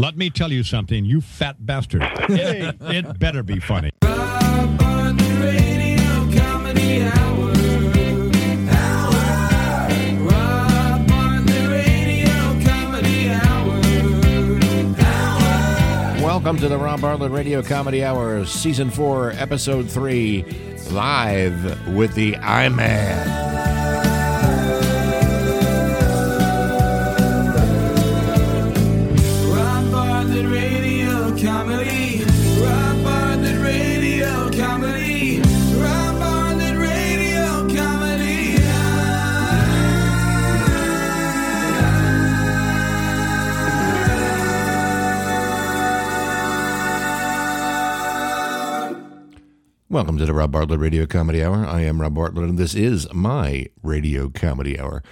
Let me tell you something, you fat bastard. It, it better be funny. Welcome to the Rob Bartlett Radio Comedy Hour, Season 4, Episode 3, live with the iMan. Rob Welcome to the Rob Bartlett Radio Comedy Hour. I am Rob Bartlett, and this is my Radio Comedy Hour.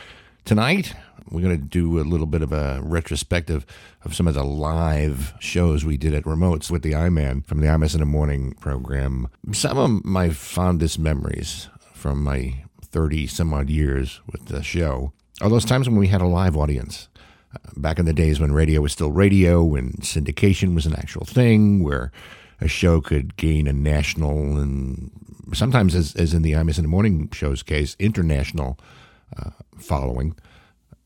Tonight, we're going to do a little bit of a retrospective of some of the live shows we did at Remotes with the iMan from the Imus in the Morning program. Some of my fondest memories from my 30 some odd years with the show are those times when we had a live audience. Uh, Back in the days when radio was still radio and syndication was an actual thing, where a show could gain a national and sometimes, as, as in the Imus in the Morning show's case, international uh, following.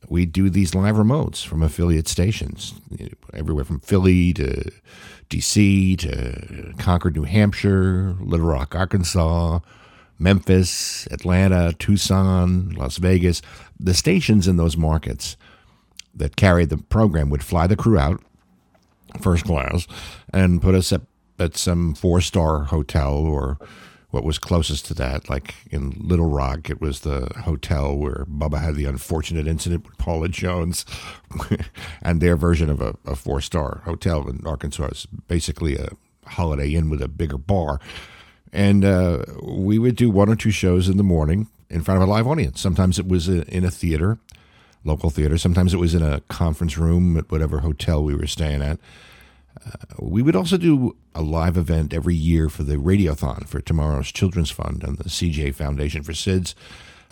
We do these live remotes from affiliate stations, everywhere from Philly to DC to Concord, New Hampshire, Little Rock, Arkansas, Memphis, Atlanta, Tucson, Las Vegas. The stations in those markets that carried the program would fly the crew out first class and put us at, at some four star hotel or what was closest to that. Like in Little Rock, it was the hotel where Bubba had the unfortunate incident with Paula Jones. and their version of a, a four star hotel in Arkansas is basically a Holiday Inn with a bigger bar. And uh, we would do one or two shows in the morning in front of a live audience. Sometimes it was in a theater, local theater. Sometimes it was in a conference room at whatever hotel we were staying at. Uh, we would also do a live event every year for the Radiothon for Tomorrow's Children's Fund and the CJ Foundation for SIDS.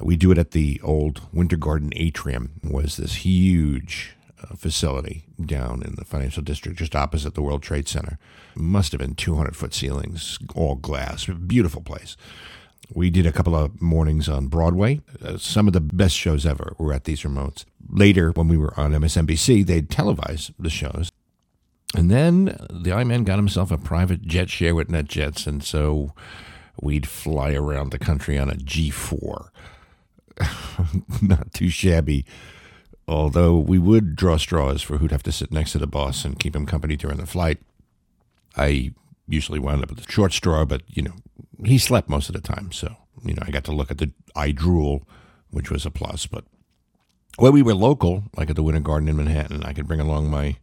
We do it at the old Winter Garden Atrium. It was this huge uh, facility down in the financial district just opposite the World Trade Center. Must have been 200 foot ceilings, all glass. Beautiful place. We did a couple of mornings on Broadway. Uh, some of the best shows ever were at these remotes. Later, when we were on MSNBC, they'd televise the shows. And then the I man got himself a private jet share with NetJets, and so we'd fly around the country on a G4. Not too shabby, although we would draw straws for who'd have to sit next to the boss and keep him company during the flight. I usually wound up with the short straw, but, you know, he slept most of the time, so, you know, I got to look at the eye drool, which was a plus. But when we were local, like at the Winter Garden in Manhattan, I could bring along my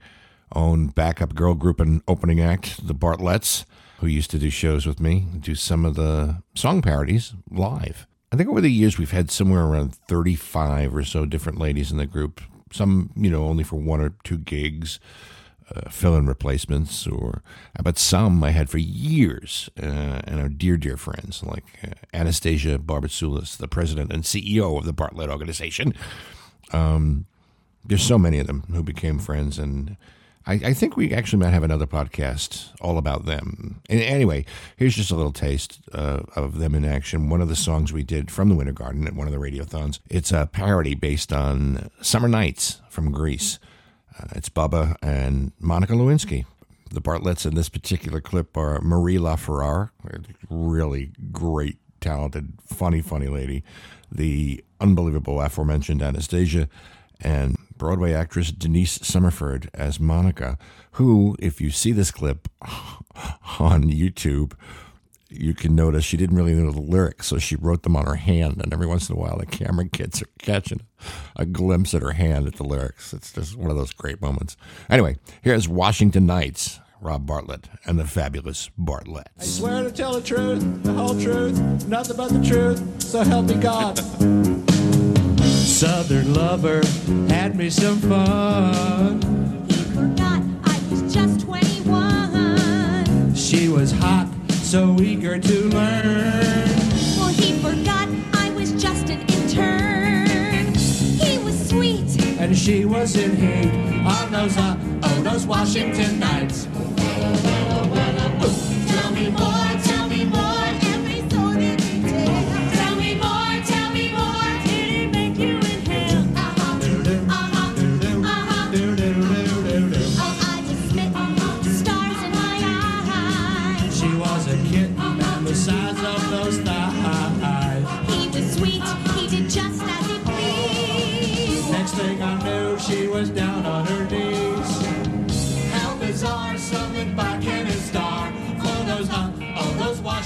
own backup girl group and opening act, the Bartletts, who used to do shows with me, do some of the song parodies live. I think over the years we've had somewhere around 35 or so different ladies in the group. Some, you know, only for one or two gigs, uh, fill-in replacements, or but some I had for years, uh, and are dear, dear friends like uh, Anastasia Barbatsoulis, the president and CEO of the Bartlett organization. Um, there's so many of them who became friends, and I, I think we actually might have another podcast all about them. And anyway, here's just a little taste uh, of them in action. One of the songs we did from the Winter Garden at one of the radiothons. It's a parody based on Summer Nights from Grease. Uh, it's Bubba and Monica Lewinsky. The Bartletts in this particular clip are Marie LaFerrare, a really great, talented, funny, funny lady. The unbelievable aforementioned Anastasia and Broadway actress Denise Summerford as Monica, who, if you see this clip on YouTube, you can notice she didn't really know the lyrics, so she wrote them on her hand. And every once in a while, the camera kids are catching a glimpse at her hand at the lyrics. It's just one of those great moments. Anyway, here's Washington Nights, Rob Bartlett and the fabulous Bartlett. I swear to tell the truth, the whole truth, nothing but the truth, so help me God. Southern lover had me some fun. He forgot I was just 21. She was hot, so eager to learn. Well, he forgot I was just an intern. He was sweet. And she was in heat on those, uh, oh those Washington nights. Tell me more, tell me more,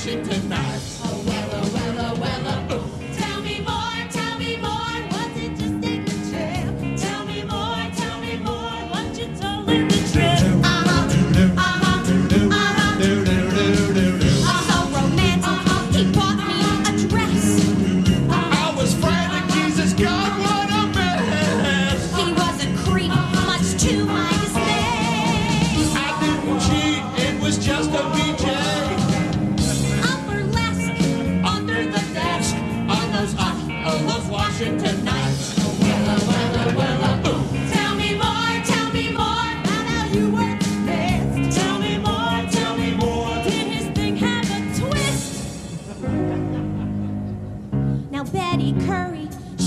Washington nights.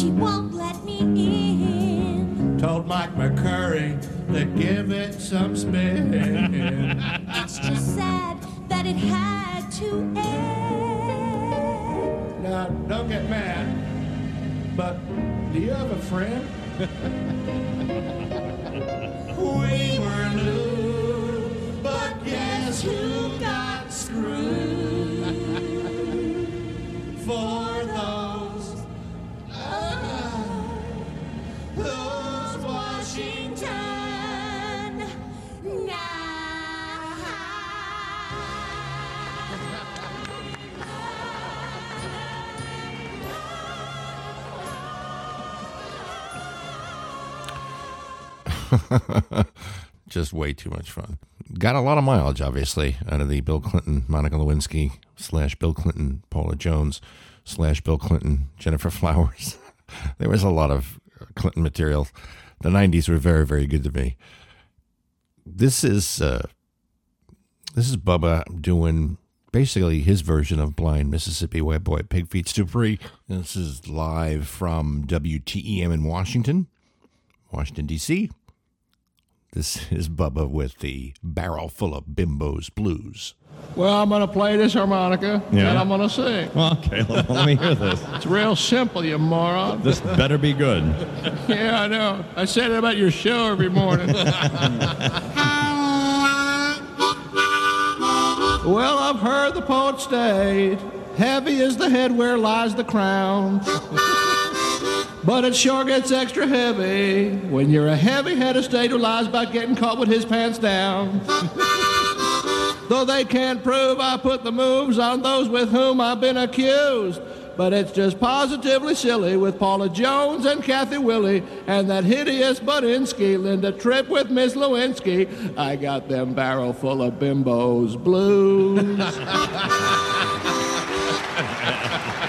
She won't let me in. Told Mike McCurry to give it some spin. It's just sad that it had to end. now, don't get mad, but do you have a friend? we were new, Just way too much fun. Got a lot of mileage, obviously, out of the Bill Clinton, Monica Lewinsky slash Bill Clinton, Paula Jones slash Bill Clinton, Gennifer Flowers. there was a lot of Clinton material. The 90s were very, very good to me. This is uh, this is Bubba doing basically his version of Blind Mississippi White Boy Pig Feet Dupree. This is live from WTEM in Washington, Washington, D.C. This is Bubba with the barrel full of bimbos blues. Well, I'm going to play this harmonica Yeah. and I'm going to sing. Well, okay, let, let me hear this. It's real simple, you moron. This better be good. Yeah, I know. I say that about your show every morning. well, I've heard the poet state, heavy is the head where lies the crown. But it sure gets extra heavy when you're a heavy-headed state who lies about getting caught with his pants down. Though they can't prove I put the moves on those with whom I've been accused. But it's just positively silly with Paula Jones and Kathy Willey and that hideous Budinsky Linda Tripp with Miss Lewinsky. I got them barrel full of bimbos blues.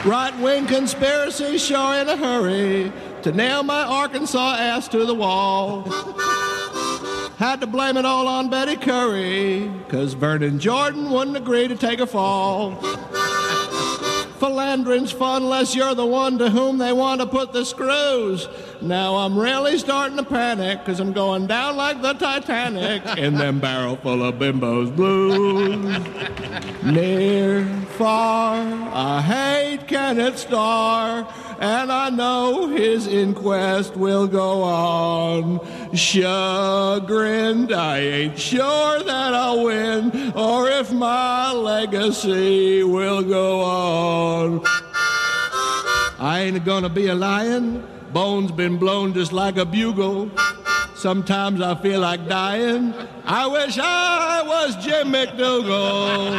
Right wing conspiracy sure in a hurry to nail my Arkansas ass to the wall. Had to blame it all on Betty Currie, cause Vernon Jordan wouldn't agree to take a fall. Philandering's fun unless you're the one to whom they want to put the screws. Now I'm really starting to panic, cause I'm going down like the Titanic in them barrel full of bimbos blues. Near, far, I hate Kenneth Starr, and I know his inquest will go on. Chagrined, I ain't sure that I'll win, or if my legacy will go on. I ain't gonna be a lion, bones been blown just like a bugle. Sometimes I feel like dying. I wish I was Jim McDougal.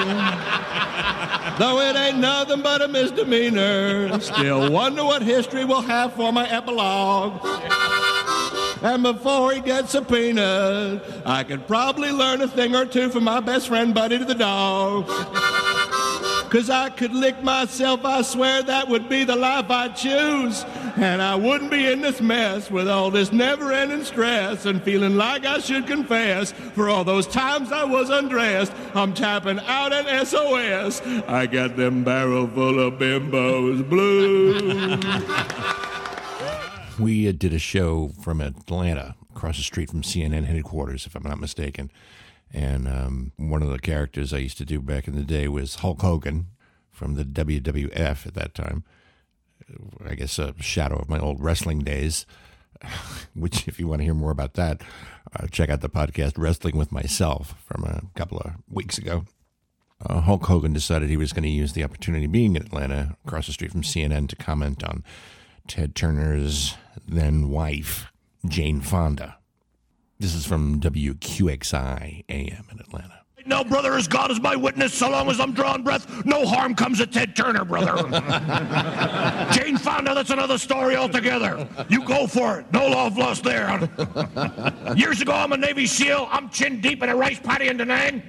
Though it ain't nothing but a misdemeanor, still wonder what history will have for my epilogue. And before he gets subpoenaed, I could probably learn a thing or two from my best friend Buddy to the dog. Cause I could lick myself, I swear that would be the life I'd choose. And I wouldn't be in this mess with all this never ending stress and feeling like I should confess for all those times I was undressed. I'm tapping out an SOS. I got them barrel full of bimbos blues. We uh, did a show from Atlanta, across the street from CNN headquarters, if I'm not mistaken. And um, one of the characters I used to do back in the day was Hulk Hogan from the WWF at that time. I guess a shadow of my old wrestling days. Which, if you want to hear more about that, uh, check out the podcast Wrestling with Myself from a couple of weeks ago. Uh, Hulk Hogan decided he was going to use the opportunity being in Atlanta, across the street from CNN, to comment on Ted Turner's then wife, Jane Fonda. This is from WQXI AM in Atlanta. No, brother, as God is my witness, so long as I'm drawing breath, no harm comes to Ted Turner, brother. Jane Fonda, that's another story altogether. You go for it. No love lost there. Years ago, I'm a Navy SEAL. I'm chin deep in a rice paddy in Da Nang.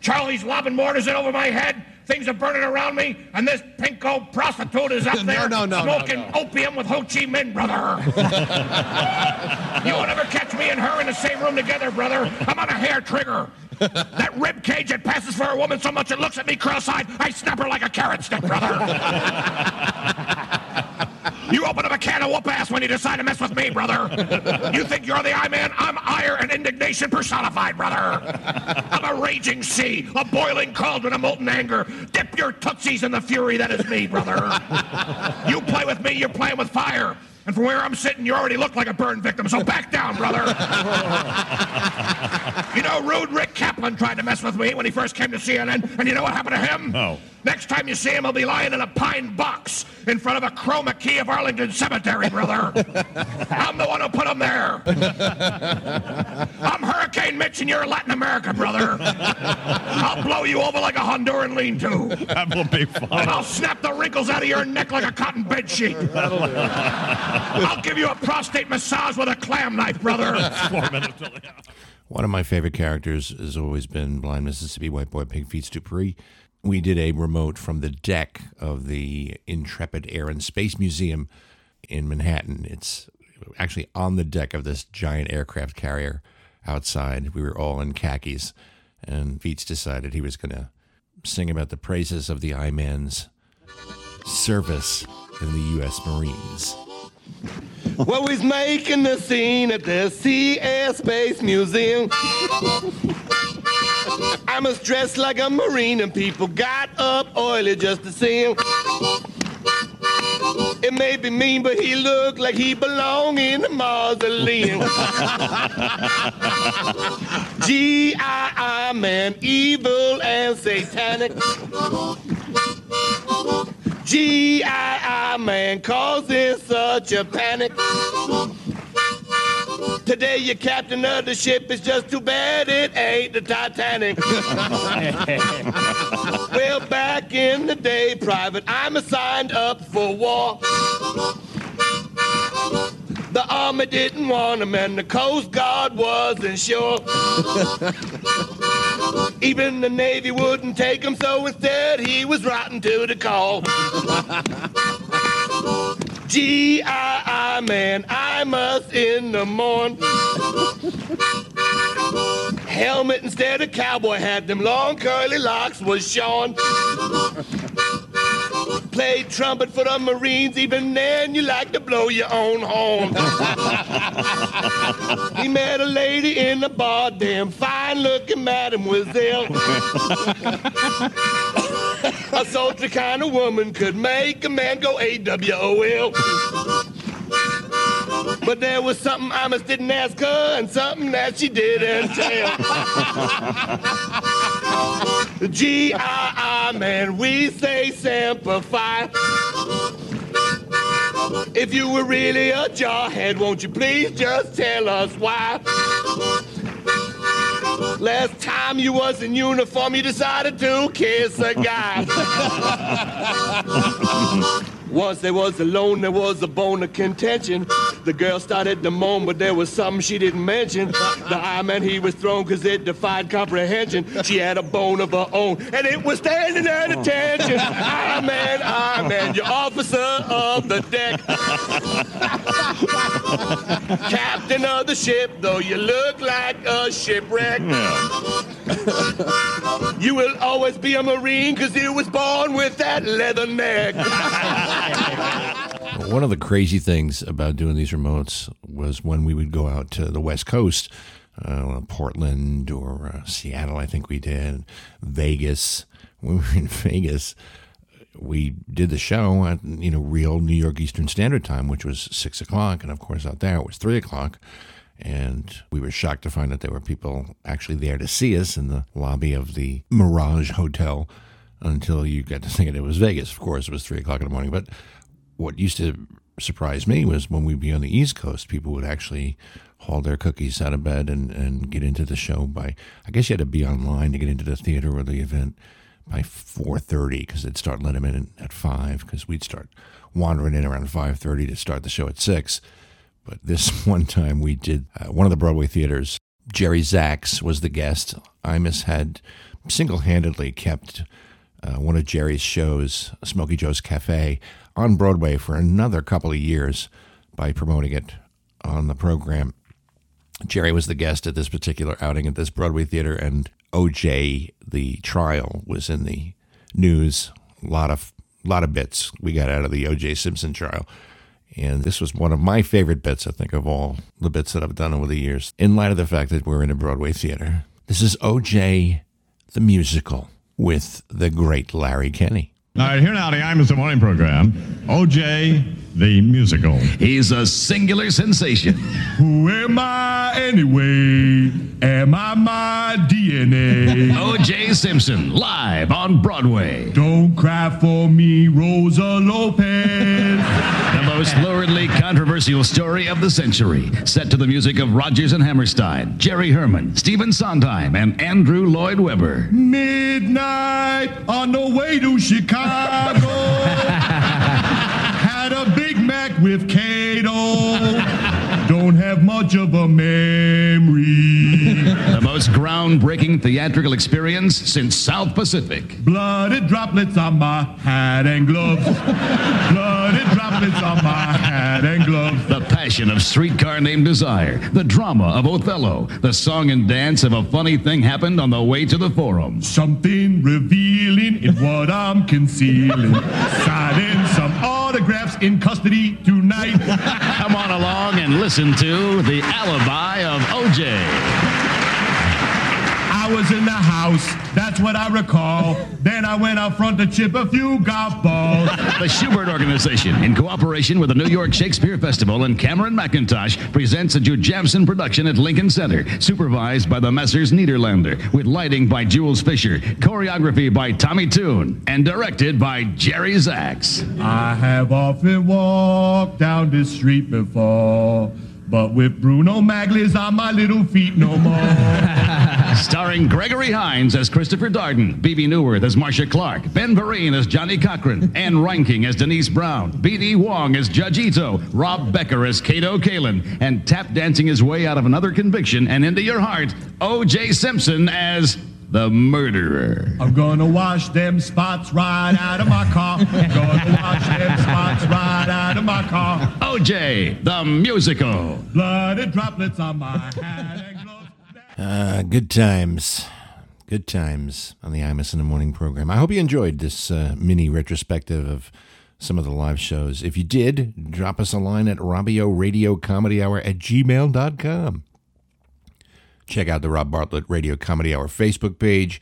Charlie's lobbing mortars in over my head. Things are burning around me, and this pinko prostitute is up there no, no, no, smoking opium with Ho Chi Minh, brother. you will never catch me and her in the same room together, brother. I'm on a hair trigger. That rib cage that passes for a woman so much it looks at me cross-eyed, I snap her like a carrot stick, brother. You open up a can of whoop ass when you decide to mess with me, brother. You think you're the I man? I'm ire and indignation personified, brother. I'm a raging sea, a boiling cauldron of molten anger. Dip your tootsies in the fury that is me, brother. You play with me, you're playing with fire. And from where I'm sitting, you already look like a burn victim, so back down, brother. You know, rude Rick Kaplan tried to mess with me when he first came to CNN, and you know what happened to him? No. Next time you see him, he'll be lying in a pine box in front of a chroma key of Arlington Cemetery, brother. I'm the one who put him there. I'm Hurricane Mitch, and you're Latin America, brother. I'll blow you over like a Honduran lean-to. That will be fun. And I'll snap the wrinkles out of your neck like a cotton bed sheet. I'll give you a prostate massage with a clam knife, brother. Four minutes till the One of my favorite characters has always been Blind Mississippi White Boy Pig Feet Dupree. We did a remote from the deck of the Intrepid Air and Space Museum in Manhattan. It's actually on the deck of this giant aircraft carrier outside. We were all in khakis, and Feets decided he was going to sing about the praises of the I Man's service in the U.S. Marines. Well, he's making the scene at the Air Space Museum. Imus dress like a Marine, and people got up oily just to see him. It may be mean, but he looked like he belonged in the mausoleum. G.I.I. man, evil and satanic. G.I.I. man causing such a panic. Today your captain of the ship is just too bad it ain't the Titanic. well, back in the day, Private, I'm signed up for war. The army didn't want him and the Coast Guard wasn't sure. Even the Navy wouldn't take him, so instead he was rotten to the call. G.I.I. man, Imus in the morn. Helmet instead of cowboy hat, them long curly locks was shorn. Played trumpet for the Marines, even then you like to blow your own horn. he met a lady in the bar, damn fine looking mademoiselle. A sultry kind of woman could make a man go AWOL. But there was something I didn't ask her and something that she didn't tell. G-I-I, man, we say simplify. If you were really a jarhead, won't you please just tell us why? Last time you was in uniform, you decided to kiss a guy. Once they was alone, there was a bone of contention. The girl started to moan, but there was something she didn't mention. The eye man he was thrown because it defied comprehension. She had a bone of her own, and it was standing at oh. attention. Eye man, eye man, your officer of the deck. Captain of the ship, though you look like a shipwreck. You will always be a Marine because you was born with that leather neck. One of the crazy things about doing these remotes was when we would go out to the West Coast, uh, Portland or uh, Seattle, I think we did, Vegas. When we were in Vegas, we did the show at you know real New York Eastern Standard Time, which was six o'clock, and of course out there it was three o'clock. And we were shocked to find that there were people actually there to see us in the lobby of the Mirage Hotel until you got to thinking it was Vegas. Of course, it was three o'clock in the morning. But what used to surprise me was when we'd be on the East Coast, people would actually haul their cookies out of bed and, and get into the show by, I guess you had to be online to get into the theater or the event by 4.30 because they'd start letting them in at 5 because we'd start wandering in around 5.30 to start the show at 6. But this one time we did uh, one of the Broadway theaters. Jerry Zaks was the guest. Imus had single handedly kept uh, one of Jerry's shows, Smokey Joe's Cafe, on Broadway for another couple of years by promoting it on the program. Jerry was the guest at this particular outing at this Broadway theater, and OJ, the trial, was in the news. A lot of lot of bits we got out of the OJ Simpson trial. And this was one of my favorite bits, I think, of all the bits that I've done over the years, in light of the fact that we're in a Broadway theater. This is OJ the musical with the great Larry Kenney. All right, here now, the I'm in the Morning program. OJ, the musical. He's a singular sensation. Who am I anyway? Am I my DNA? O.J. Simpson, live on Broadway. Don't cry for me, Rosa Lopez. The most luridly controversial story of the century, set to the music of Rodgers and Hammerstein, Jerry Herman, Stephen Sondheim, and Andrew Lloyd Webber. Midnight on the way to Chicago. Had a Big with Kato. Don't have much of a memory. Most groundbreaking theatrical experience since South Pacific. Blooded droplets on my hat and gloves. Blooded droplets on my hat and gloves. The passion of Streetcar Named Desire, the drama of Othello, the song and dance of A Funny Thing Happened on the Way to the Forum. Something revealing in what I'm concealing. Signing some autographs in custody tonight. Come on along and listen to The Alibi of OJ. I was in the house, that's what I recall. Then I went out front to chip a few golf balls. The Shubert Organization, in cooperation with the New York Shakespeare Festival and Cameron Mackintosh, presents a Joe Jamson production at Lincoln Center, supervised by the Messrs. Nederlander, with lighting by Jules Fisher, choreography by Tommy Tune, and directed by Jerry Zaks. I have often walked down this street before, but with Bruno Magli's on my little feet no more. Starring Gregory Hines as Christopher Darden, Bebe Neuwirth as Marcia Clark, Ben Vereen as Johnnie Cochran, Ann Reinking as Denise Brown, B.D. Wong as Judge Ito, Rob Becker as Kato Kaelin, and tap dancing his way out of another conviction and into your heart, O.J. Simpson as the murderer. I'm gonna wash them spots right out of my car. I'm Gonna wash them spots right out of my car. O.J. the musical. Blooded droplets on my hat and gloves. Uh, good times. Good times on the Imus in the Morning program. I hope you enjoyed this uh, mini retrospective of some of the live shows. If you did, drop us a line at Robio Radio Comedy Hour at gmail.com. Check out the Rob Bartlett Radio Comedy Hour Facebook page.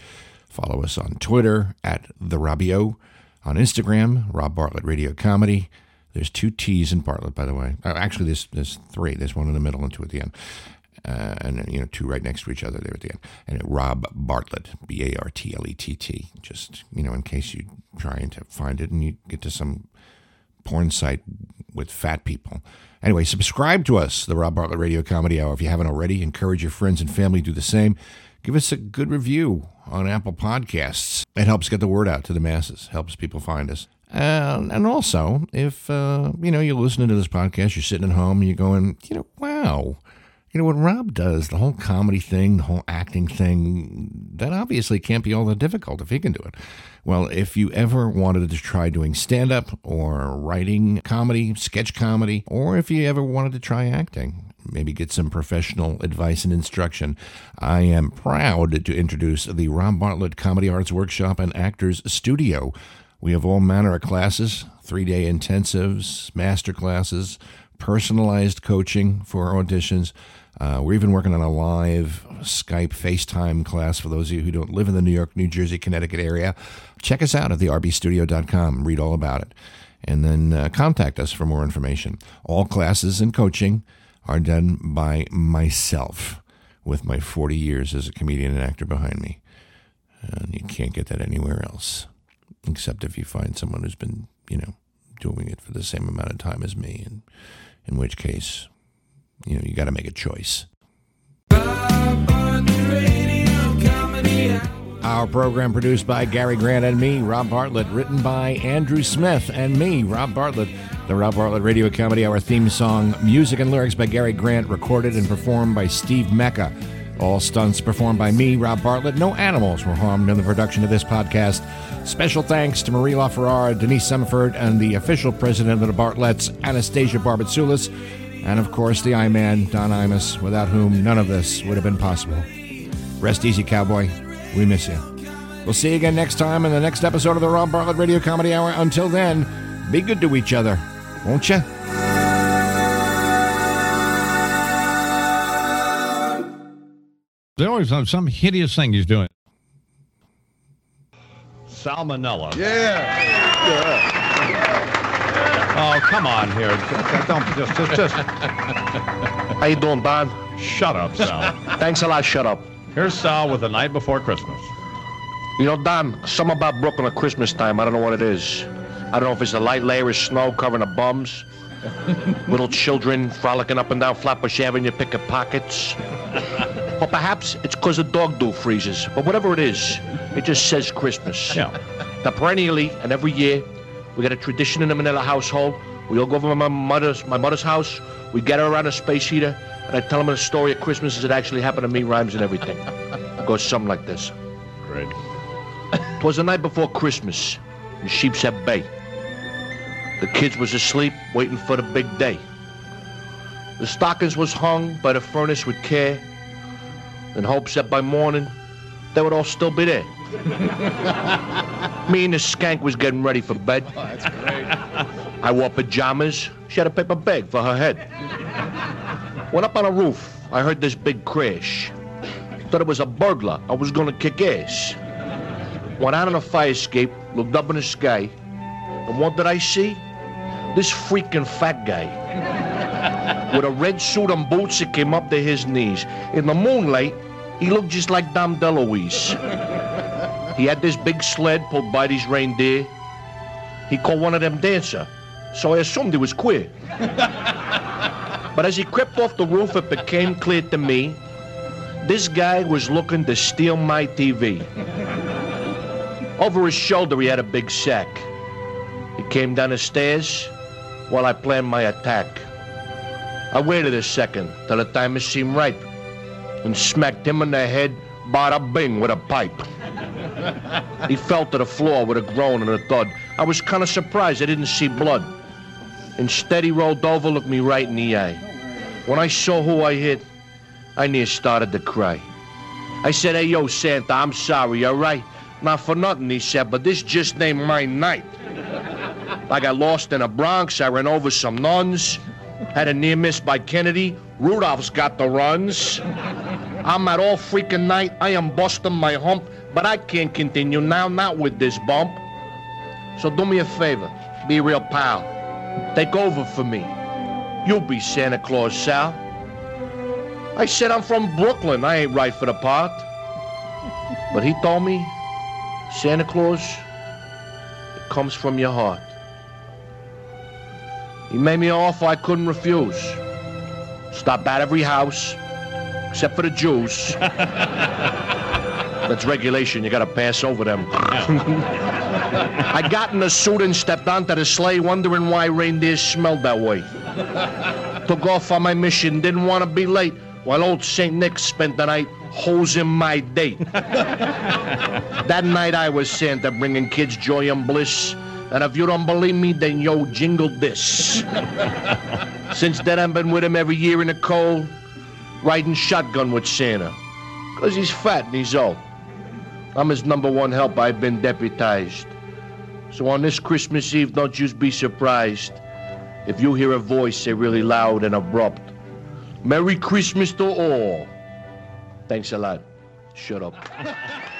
Follow us on Twitter at The Robio. On Instagram, Rob Bartlett Radio Comedy. There's two T's in Bartlett, by the way. Uh, actually, there's, there's three. There's one in the middle and two at the end. Uh, and you know, two right next to each other there at the end. And Rob Bartlett, B A R T L E T T. Just, you know, in case you're trying to find it and you get to some porn site with fat people. Anyway, subscribe to us, the Rob Bartlett Radio Comedy Hour. If you haven't already, encourage your friends and family to do the same. Give us a good review on Apple Podcasts. It helps get the word out to the masses, helps people find us. And also, if uh, you know you're listening to this podcast, you're sitting at home, and you're going, you know, wow, you know what Rob does, the whole comedy thing, the whole acting thing, that obviously can't be all that difficult if he can do it. Well, if you ever wanted to try doing stand up or writing comedy, sketch comedy, or if you ever wanted to try acting, maybe get some professional advice and instruction, I am proud to introduce the Rob Bartlett Comedy Arts Workshop and Actors Studio. We have all manner of classes, three day intensives, master classes, personalized coaching for auditions. Uh, we're even working on a live Skype FaceTime class for those of you who don't live in the New York, New Jersey, Connecticut area. Check us out at the rbstudio.com. Read all about it. And then uh, contact us for more information. All classes and coaching are done by myself with my 40 years as a comedian and actor behind me. And you can't get that anywhere else, except if you find someone who's been, you know, doing it for the same amount of time as me, and in which case, you know, you got to make a choice. Our program produced by Gary Grant and me, Rob Bartlett, written by Andrew Smith and me, Rob Bartlett. The Rob Bartlett Radio Comedy Hour theme song, music and lyrics by Gary Grant, recorded and performed by Steve Mecca. All stunts performed by me, Rob Bartlett. No animals were harmed in the production of this podcast. Special thanks to Marie LaFerrara, Denise Summerford, and the official president of the Bartletts, Anastasia Barbatsoulis, and of course the I-Man, Don Imus, without whom none of this would have been possible. Rest easy, cowboy. We miss you. We'll see you again next time in the next episode of the Rob Bartlett Radio Comedy Hour. Until then, be good to each other, won't you? They always some, some hideous thing he's doing. Salmonella. Yeah. Oh, come on here. Don't just, just, just How you doing, Don? shut up, Sal. Thanks a lot. Shut up. Here's Sal with the night before Christmas. You know, Don, something about Brooklyn at Christmas time. I don't know what it is. I don't know if it's a light layer of snow covering the bums, little children frolicking up and down Flatbush Avenue picking pockets. or perhaps it's because the dog do freezes. But whatever it is, it just says Christmas. Yeah. Now, perennially and every year, we got a tradition in the Manila household. We all go over to my mother's, my mother's house. We get her around a space heater, and I tell them the story of Christmas as it actually happened to me, rhymes and everything. It goes something like this. Great. Twas the night before Christmas in Sheepshead Bay. The kids was asleep, waiting for the big day. The stockings was hung by the furnace with care, in hopes that by morning they would all still be there. Me and the skank was getting ready for bed. Oh, that's great. I wore pajamas. She had a paper bag for her head. Went up on a roof. I heard this big crash. Thought it was a burglar. I was gonna kick ass. Went out on a fire escape, looked up in the sky, and what did I see? This freaking fat guy. With a red suit and boots that came up to his knees. In the moonlight, he looked just like Dom DeLuise. He had this big sled pulled by these reindeer. He called one of them dancer, so I assumed he was queer. but as he crept off the roof, it became clear to me this guy was looking to steal my TV. Over his shoulder, he had a big sack. He came down the stairs while I planned my attack. I waited a second till the time seemed ripe and smacked him in the head, bada bing, with a pipe. He fell to the floor with a groan and a thud. I was kind of surprised I didn't see blood. Instead, he rolled over, looked me right in the eye. When I saw who I hit, I near started to cry. I said, hey, yo, Santa, I'm sorry, all right? Not for nothing, he said, but this just ain't my night. I got lost in the Bronx. I ran over some nuns. Had a near miss by Kennedy. Rudolph's got the runs. I'm at all freaking night. I am busting my hump, but I can't continue now, not with this bump. So do me a favor. Be a real pal. Take over for me. You'll be Santa Claus, Sal. I said I'm from Brooklyn. I ain't right for the part. But he told me, Santa Claus, it comes from your heart. He made me an offer I couldn't refuse. Stop at every house, except for the Jews. That's regulation. You gotta pass over them. I got in the suit and stepped onto the sleigh, wondering why reindeer smelled that way. Took off on my mission, didn't want to be late, while old St. Nick spent the night hosing my date. that night I was Santa, bringing kids joy and bliss. And if you don't believe me, then yo, jingle this. Since then, I've been with him every year in the cold, riding shotgun with Santa. Because he's fat and he's old. I'm his number one help. I've been deputized. So on this Christmas Eve, don't you be surprised if you hear a voice say really loud and abrupt, Merry Christmas to all. Thanks a lot. Shut up.